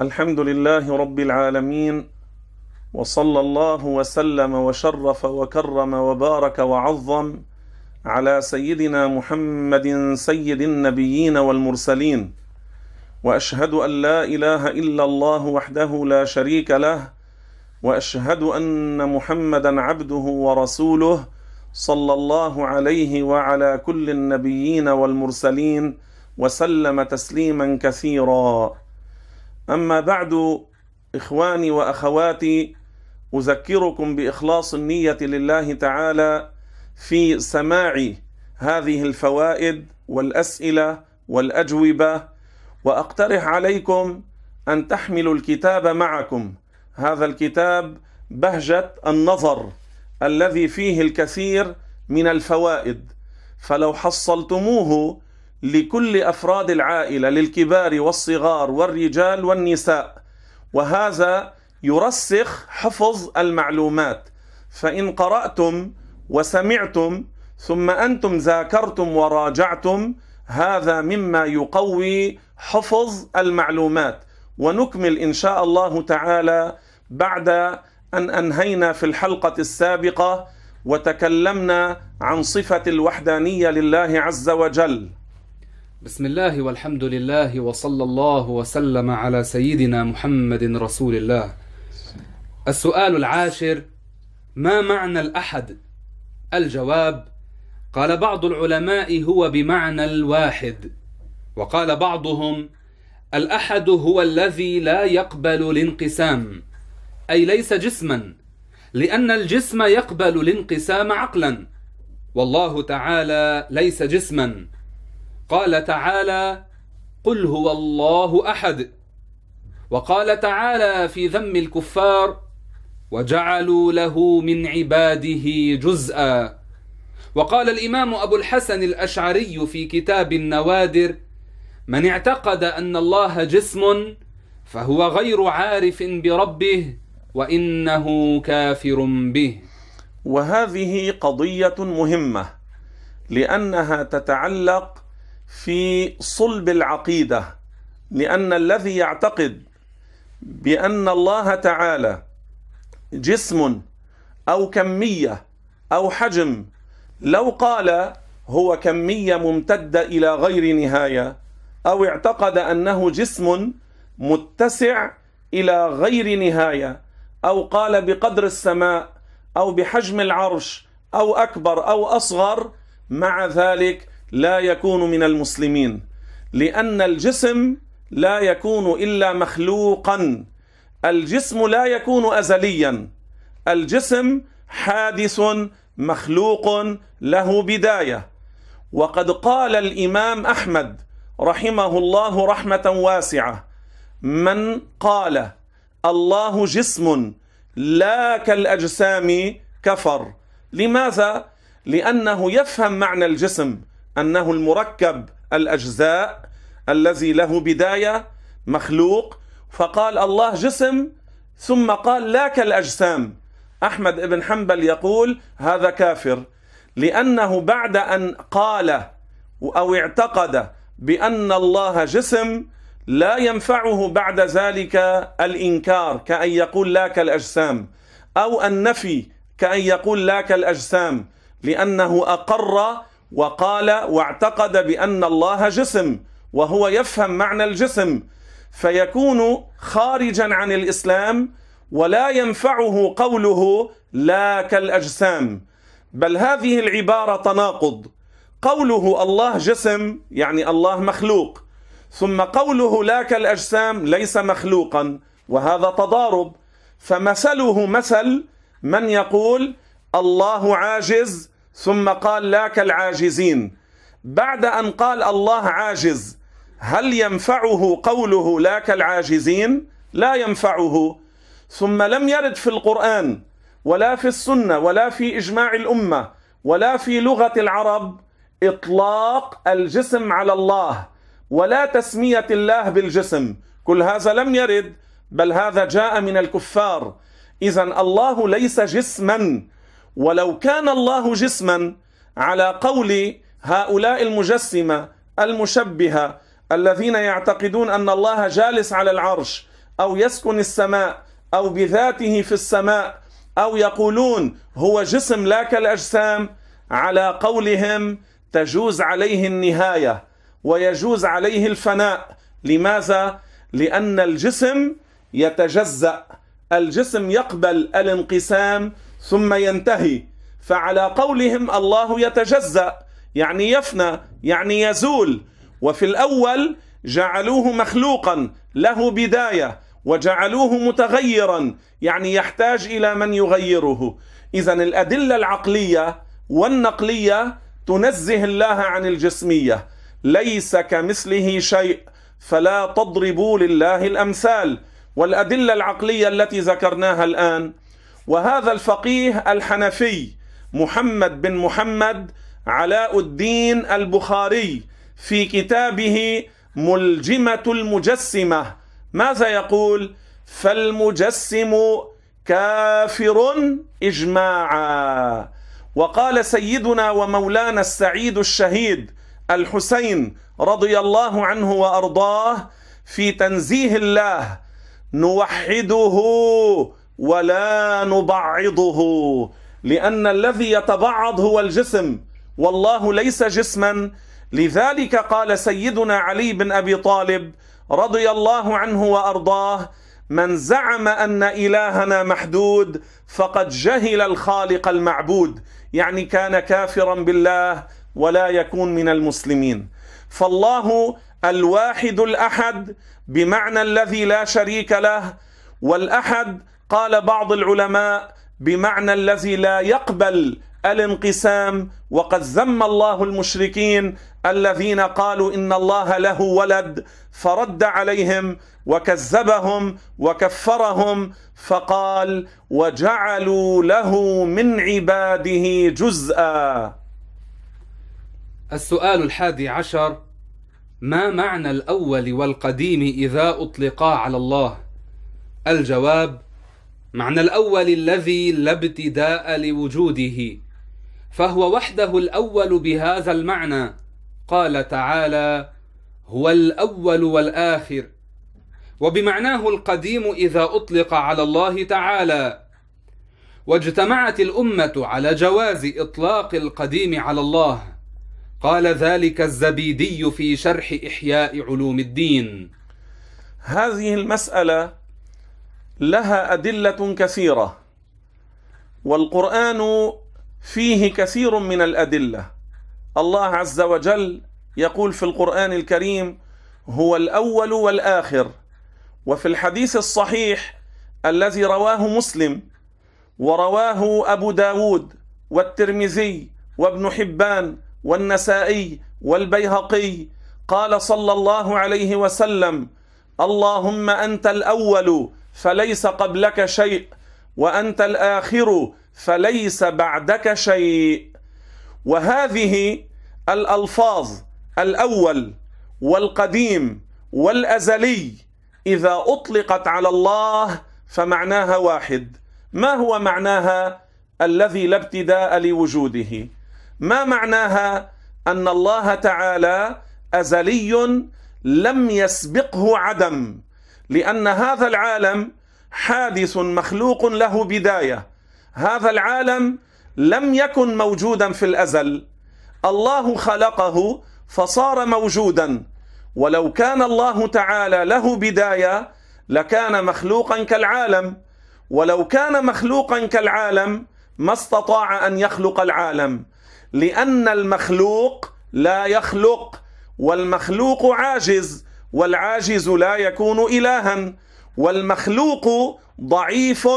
الحمد لله رب العالمين وصلى الله وسلم وشرف وكرم وبارك وعظم على سيدنا محمد سيد النبيين والمرسلين. وأشهد أن لا إله إلا الله وحده لا شريك له وأشهد أن محمدا عبده ورسوله صلى الله عليه وعلى كل النبيين والمرسلين وسلم تسليما كثيرا. أما بعد إخواني وأخواتي أذكركم بإخلاص النية لله تعالى في سماع هذه الفوائد والأسئلة والأجوبة وأقترح عليكم أن تحملوا الكتاب معكم. هذا الكتاب بهجة النظر الذي فيه الكثير من الفوائد. فلو حصلتموه لكل أفراد العائلة للكبار والصغار والرجال والنساء. وهذا يرسخ حفظ المعلومات. فإن قرأتم وسمعتم ثم أنتم ذاكرتم وراجعتم هذا مما يقوي حفظ المعلومات. ونكمل إن شاء الله تعالى بعد أن أنهينا في الحلقة السابقة وتكلمنا عن صفة الوحدانية لله عز وجل. بسم الله والحمد لله وصلى الله وسلم على سيدنا محمد رسول الله السؤال العاشر ما معنى الأحد؟ الجواب قال بعض العلماء هو بمعنى الواحد وقال بعضهم الأحد هو الذي لا يقبل الانقسام أي ليس جسما لأن الجسم يقبل الانقسام عقلا والله تعالى ليس جسما قال تعالى قل هو الله أحد. وقال تعالى في ذم الكفار وجعلوا له من عباده جزءا. وقال الإمام أبو الحسن الأشعري في كتاب النوادر من اعتقد أن الله جسم فهو غير عارف بربه وإنه كافر به. وهذه قضية مهمة لأنها تتعلق في صلب العقيدة لأن الذي يعتقد بأن الله تعالى جسم أو كمية أو حجم لو قال هو كمية ممتدة إلى غير نهاية أو اعتقد أنه جسم متسع إلى غير نهاية أو قال بقدر السماء أو بحجم العرش أو أكبر أو أصغر مع ذلك لا يكون من المسلمين لأن الجسم لا يكون إلا مخلوقا. الجسم لا يكون ازليا. الجسم حادث مخلوق له بداية. وقد قال الإمام أحمد رحمه الله رحمة واسعة من قال الله جسم لا كالأجسام كفر لماذا؟ لأنه يفهم معنى الجسم. أنه المركب الأجزاء الذي له بداية مخلوق فقال الله جسم ثم قال لا كالاجسام أحمد بن حنبل يقول هذا كافر لأنه بعد أن قال أو اعتقد بأن الله جسم لا ينفعه بعد ذلك الإنكار كأن يقول لا كالاجسام أو النفي كأن يقول لا كالاجسام لأنه أقر وقال واعتقد بأن الله جسم وهو يفهم معنى الجسم فيكون خارجا عن الإسلام ولا ينفعه قوله لا كالأجسام. بل هذه العبارة تناقض. قوله الله جسم يعني الله مخلوق ثم قوله لا كالأجسام ليس مخلوقا وهذا تضارب. فمثله مثل من يقول الله عاجز ثم قال لا كالعاجزين. بعد أن قال الله عاجز هل ينفعه قوله لا كالعاجزين؟ لا ينفعه. ثم لم يرد في القرآن ولا في السنة ولا في إجماع الأمة ولا في لغة العرب إطلاق الجسم على الله ولا تسمية الله بالجسم. كل هذا لم يرد بل هذا جاء من الكفار. اذا الله ليس جسما. ولو كان الله جسما على قول هؤلاء المجسمة المشبهة الذين يعتقدون أن الله جالس على العرش أو يسكن السماء أو بذاته في السماء أو يقولون هو جسم لا كالأجسام على قولهم تجوز عليه النهاية ويجوز عليه الفناء. لماذا؟ لأن الجسم يتجزأ الجسم يقبل الانقسام ثم ينتهي. فعلى قولهم الله يتجزأ يعني يفنى يعني يزول. وفي الأول جعلوه مخلوقا له بداية وجعلوه متغيرا يعني يحتاج إلى من يغيره. اذا الأدلة العقلية والنقلية تنزه الله عن الجسمية. ليس كمثله شيء فلا تضربوا لله الأمثال. والأدلة العقلية التي ذكرناها الآن وهذا الفقيه الحنفي محمد بن محمد علاء الدين البخاري في كتابه ملجمة المجسمة. ماذا يقول؟ فالمجسم كافر إجماعا. وقال سيدنا ومولانا السعيد الشهيد الحسين رضي الله عنه وأرضاه في تنزيه الله نوحده ولا نبعضه لأن الذي يتبعض هو الجسم والله ليس جسما. لذلك قال سيدنا علي بن أبي طالب رضي الله عنه وأرضاه من زعم أن إلهنا محدود فقد جهل الخالق المعبود. يعني كان كافرا بالله ولا يكون من المسلمين. فالله الواحد الأحد بمعنى الذي لا شريك له والأحد قال بعض العلماء بمعنى الذي لا يقبل الانقسام وقد ذم الله المشركين الذين قالوا إن الله له ولد فرد عليهم وكذبهم وكفرهم فقال وجعلوا له من عباده جزءا. السؤال الحادي عشر ما معنى الأول والقديم إذا أطلقا على الله؟ الجواب معنى الأول الذي لا ابتداء لوجوده فهو وحده الأول بهذا المعنى. قال تعالى هو الأول والآخر. وبمعناه القديم إذا أطلق على الله تعالى. واجتمعت الأمة على جواز إطلاق القديم على الله. قال ذلك الزبيدي في شرح إحياء علوم الدين. هذه المسألة لها أدلة كثيرة والقرآن فيه كثير من الأدلة. الله عز وجل يقول في القرآن الكريم هو الأول والآخر وفي الحديث الصحيح الذي رواه مسلم ورواه أبو داود والترمذي وابن حبان والنسائي والبيهقي قال صلى الله عليه وسلم اللهم أنت الأول فليس قبلك شيء وأنت الآخر فليس بعدك شيء. وهذه الألفاظ الأول والقديم والأزلي إذا أطلقت على الله فمعناها واحد. ما هو معناها الذي لا ابتداء لوجوده؟ ما معناها أن الله تعالى أزلي لم يسبقه عدم؟ لأن هذا العالم حادث مخلوق له بداية. هذا العالم لم يكن موجودا في الأزل. الله خلقه فصار موجودا. ولو كان الله تعالى له بداية لكان مخلوقا كالعالم. ولو كان مخلوقا كالعالم ما استطاع أن يخلق العالم. لأن المخلوق لا يخلق والمخلوق عاجز. والعاجز لا يكون إلها والمخلوق ضعيف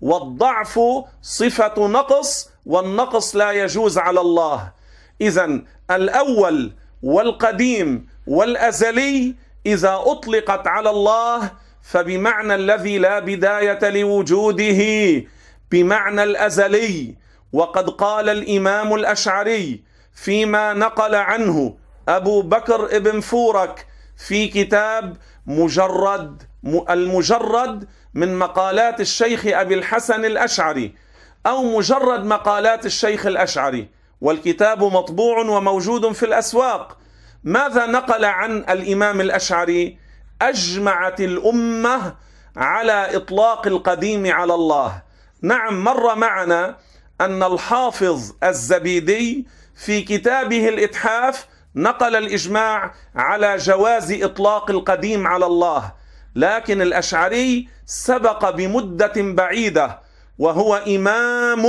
والضعف صفة نقص والنقص لا يجوز على الله. اذا الأول والقديم والأزلي إذا أطلقت على الله فبمعنى الذي لا بداية لوجوده بمعنى الأزلي. وقد قال الإمام الأشعري فيما نقل عنه أبو بكر ابن فورك في كتاب مجرد المجرد من مقالات الشيخ أبي الحسن الأشعري أو مجرد مقالات الشيخ الأشعري. والكتاب مطبوع وموجود في الأسواق. ماذا نقل عن الإمام الأشعري؟ أجمعت الأمة على إطلاق القديم على الله. نعم مر معنا أن الحافظ الزبيدي في كتابه الإتحاف نقل الإجماع على جواز إطلاق القديم على الله لكن الأشعري سبق بمدة بعيدة وهو إمام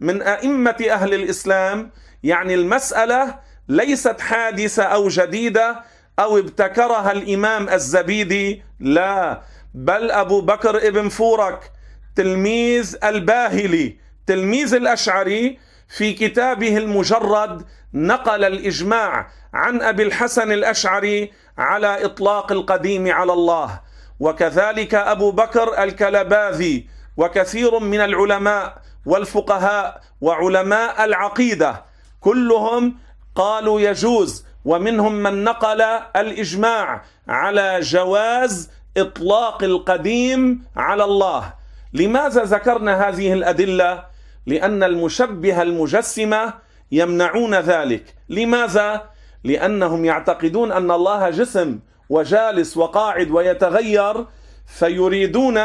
من أئمة أهل الإسلام يعني المسألة ليست حادثة أو جديدة أو ابتكرها الإمام الزبيدي لا بل أبو بكر ابن فورك تلميذ الباهلي تلميذ الأشعري في كتابه المجرد نقل الإجماع عن أبي الحسن الأشعري على إطلاق القديم على الله. وكذلك أبو بكر الكلباذي وكثير من العلماء والفقهاء وعلماء العقيدة كلهم قالوا يجوز ومنهم من نقل الإجماع على جواز إطلاق القديم على الله. لماذا ذكرنا هذه الأدلة؟ لأن المشبهه المجسمة يمنعون ذلك. لماذا؟ لأنهم يعتقدون أن الله جسم وجالس وقاعد ويتغير فيريدون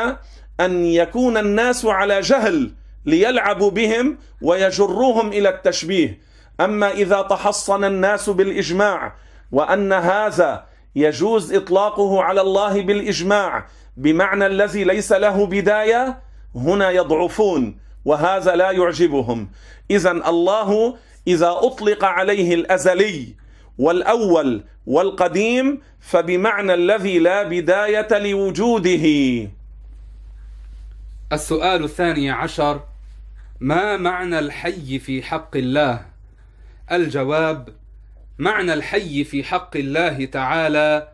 أن يكون الناس على جهل ليلعبوا بهم ويجروهم إلى التشبيه. أما إذا تحصن الناس بالإجماع وأن هذا يجوز إطلاقه على الله بالإجماع بمعنى الذي ليس له بداية هنا يضعفون وهذا لا يعجبهم. اذا الله إذا أطلق عليه الأزلي والأول والقديم فبمعنى الذي لا بداية لوجوده. السؤال الثاني عشر ما معنى الحي في حق الله؟ الجواب معنى الحي في حق الله تعالى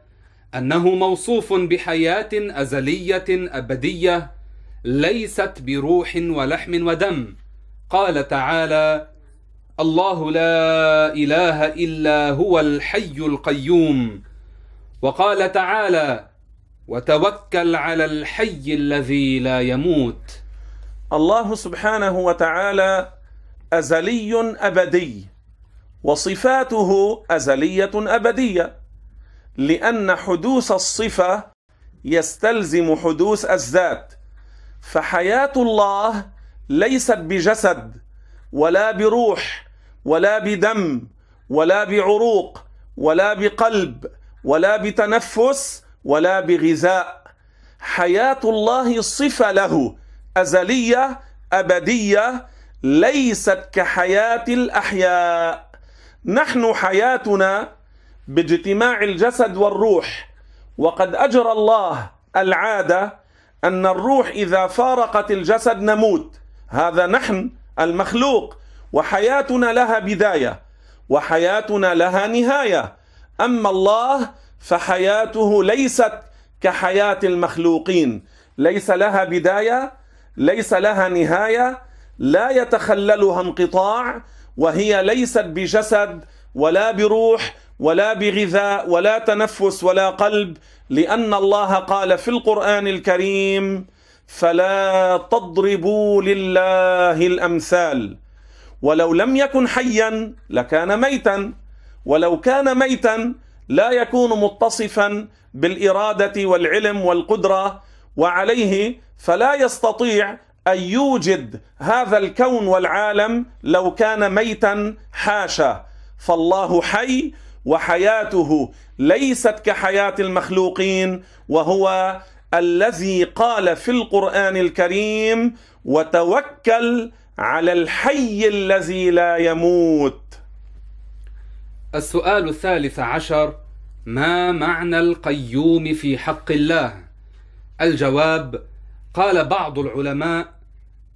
أنه موصوف بحياة أزلية أبدية ليست بروح ولحم ودم. قال تعالى الله لا إله إلا هو الحي القيوم. وقال تعالى وتوكل على الحي الذي لا يموت. الله سبحانه وتعالى أزلي أبدي وصفاته أزلية أبدية لأن حدوث الصفة يستلزم حدوث الذات. فحياة الله ليست بجسد ولا بروح ولا بدم ولا بعروق ولا بقلب ولا بتنفس ولا بغذاء. حياة الله صفة له أزلية أبدية ليست كحياة الأحياء. نحن حياتنا باجتماع الجسد والروح. وقد أجرى الله العادة أن الروح إذا فارقت الجسد نموت. هذا نحن المخلوق. وحياتنا لها بداية وحياتنا لها نهاية. أما الله فحياته ليست كحياة المخلوقين. ليس لها بداية ليس لها نهاية لا يتخللها انقطاع وهي ليست بجسد ولا بروح ولا بغذاء ولا تنفس ولا قلب لأن الله قال في القرآن الكريم فلا تضربوا لله الأمثال ولو لم يكن حيا لكان ميتا. ولو كان ميتا لا يكون متصفا بالإرادة والعلم والقدرة وعليه فلا يستطيع أن يوجد هذا الكون والعالم لو كان ميتا حاشا. فالله حي وحياته ليست كحياة المخلوقين وهو الذي قال في القرآن الكريم وتوكل على الحي الذي لا يموت. السؤال الثالث عشر ما معنى القيوم في حق الله؟ الجواب قال بعض العلماء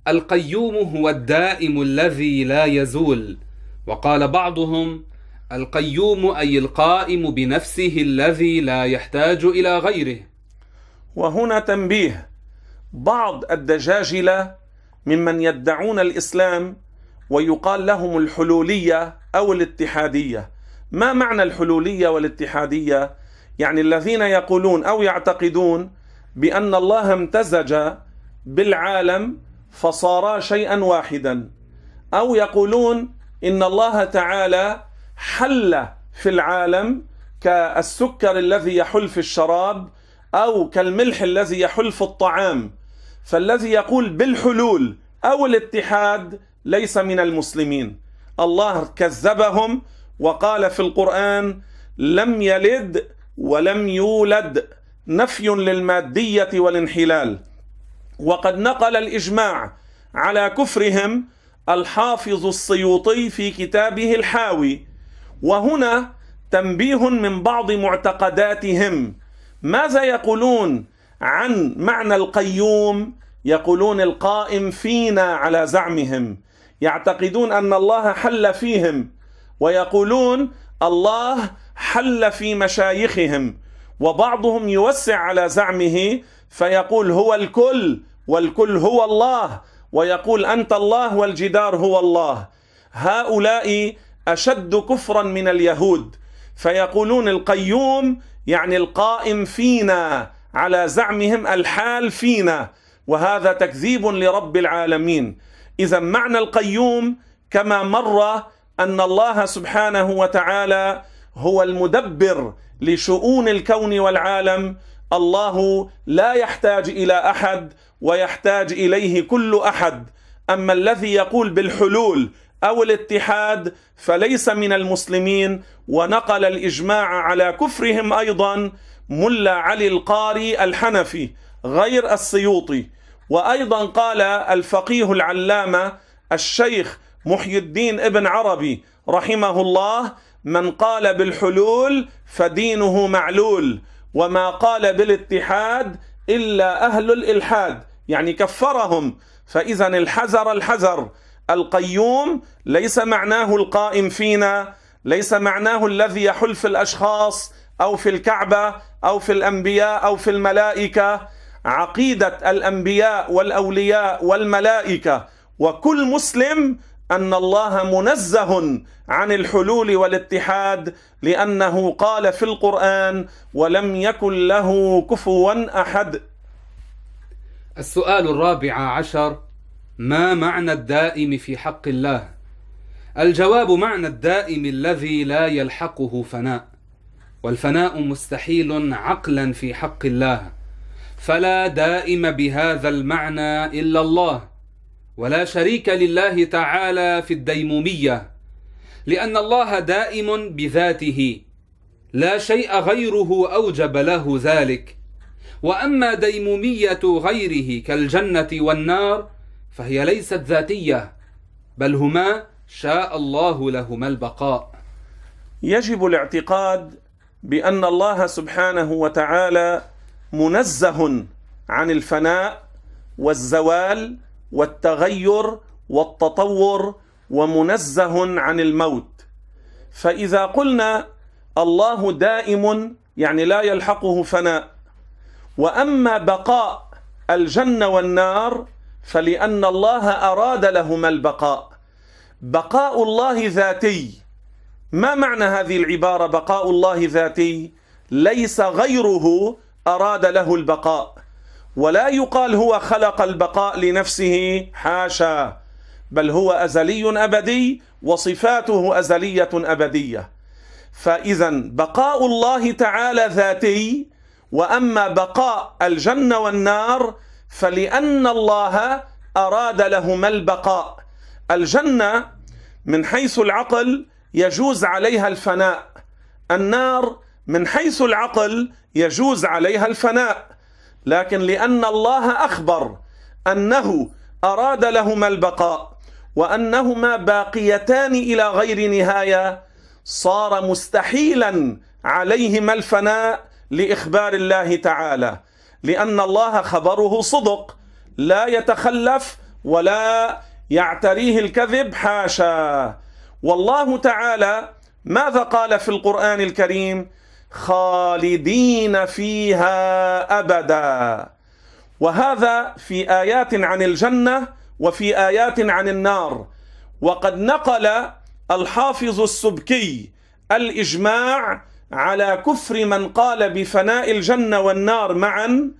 القيوم هو الدائم الذي لا يزول. وقال بعضهم القيوم أي القائم بنفسه الذي لا يحتاج إلى غيره. وهنا تنبيه بعض الدجاجلة ممن يدعون الإسلام ويقال لهم الحلولية أو الاتحادية. ما معنى الحلولية والاتحادية؟ يعني الذين يقولون أو يعتقدون بأن الله امتزج بالعالم فصارا شيئا واحدا أو يقولون إن الله تعالى حل في العالم كالسكر الذي يحل في الشراب أو كالملح الذي يحل في الطعام. فالذي يقول بالحلول أو الاتحاد ليس من المسلمين. الله كذبهم وقال في القرآن لم يلد ولم يولد نفي للمادية والانحلال. وقد نقل الإجماع على كفرهم الحافظ السيوطي في كتابه الحاوي. وهنا تنبيه من بعض معتقداتهم. ماذا يقولون؟ عن معنى القيوم يقولون القائم فينا على زعمهم يعتقدون أن الله حل فيهم ويقولون الله حل في مشايخهم وبعضهم يوسع على زعمه فيقول هو الكل والكل هو الله ويقول أنت الله والجدار هو الله. هؤلاء أشد كفرا من اليهود فيقولون القيوم يعني القائم فينا على زعمهم الحال فينا وهذا تكذيب لرب العالمين. إذا معنى القيوم كما مر أن الله سبحانه وتعالى هو المدبر لشؤون الكون والعالم. الله لا يحتاج إلى أحد ويحتاج إليه كل أحد. أما الذي يقول بالحلول أو الاتحاد فليس من المسلمين ونقل الإجماع على كفرهم أيضا ملا علي القاري الحنفي غير السيوطي. وأيضا قال الفقيه العلامة الشيخ محي الدين ابن عربي رحمه الله من قال بالحلول فدينه معلول وما قال بالاتحاد إلا أهل الإلحاد. يعني كفرهم. فاذا الحذر الحذر. القيوم ليس معناه القائم فينا ليس معناه الذي يحل في الأشخاص أو في الكعبة أو في الأنبياء أو في الملائكة. عقيدة الأنبياء والأولياء والملائكة. وكل مسلم أن الله منزه عن الحلول والاتحاد لأنه قال في القرآن ولم يكن له كفوا أحد. السؤال الرابع عشر ما معنى الدائم في حق الله؟ الجواب معنى الدائم الذي لا يلحقه فناء. والفناء مستحيل عقلا في حق الله. فلا دائم بهذا المعنى إلا الله ولا شريك لله تعالى في الديمومية لأن الله دائم بذاته لا شيء غيره أوجب له ذلك. وأما ديمومية غيره كالجنة والنار فهي ليست ذاتية بل هما شاء الله لهما البقاء. يجب الاعتقاد بأن الله سبحانه وتعالى منزه عن الفناء والزوال والتغير والتطور ومنزه عن الموت. فإذا قلنا الله دائم يعني لا يلحقه فناء. وأما بقاء الجنة والنار فلأن الله أراد لهما البقاء. بقاء الله ذاتي ما معنى هذه العبارة بقاء الله ذاتي؟ ليس غيره أراد له البقاء. ولا يقال هو خلق البقاء لنفسه حاشا بل هو أزلي أبدي وصفاته أزلية أبدية. فإذا بقاء الله تعالى ذاتي وأما بقاء الجنة والنار فلأن الله أراد لهما البقاء. الجنة من حيث العقل يجوز عليها الفناء. النار من حيث العقل يجوز عليها الفناء. لكن لأن الله أخبر أنه أراد لهما البقاء وأنهما باقيتان إلى غير نهاية صار مستحيلا عليهما الفناء لإخبار الله تعالى. لأن الله خبره صدق لا يتخلف ولا يعتريه الكذب حاشا. والله تعالى ماذا قال في القرآن الكريم؟ خالدين فيها أبدا. وهذا في آيات عن الجنة وفي آيات عن النار. وقد نقل الحافظ السبكي الإجماع على كفر من قال بفناء الجنة والنار معا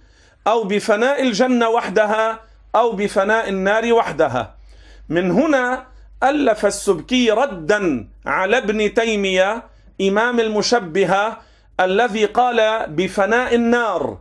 أو بفناء الجنة وحدها أو بفناء النار وحدها. من هنا ألف السبكي ردا على ابن تيمية إمام المشبهة الذي قال بفناء النار.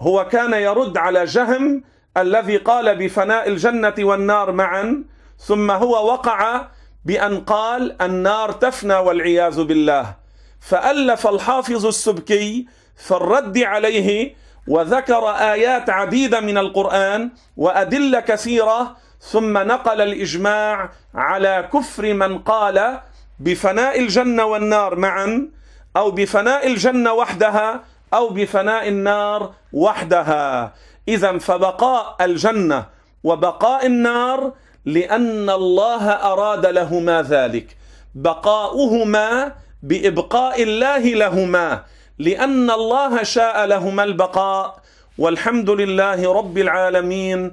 هو كان يرد على جهم الذي قال بفناء الجنة والنار معا ثم هو وقع بأن قال النار تفنى والعياذ بالله. فألف الحافظ السبكي في الرد عليه وذكر آيات عديدة من القرآن وأدلة كثيرة ثم نقل الإجماع على كفر من قال بفناء الجنة والنار معا أو بفناء الجنة وحدها أو بفناء النار وحدها. إذا فبقاء الجنة وبقاء النار لأن الله أراد لهما ذلك. بقاؤهما بإبقاء الله لهما لأن الله شاء لهما البقاء. والحمد لله رب العالمين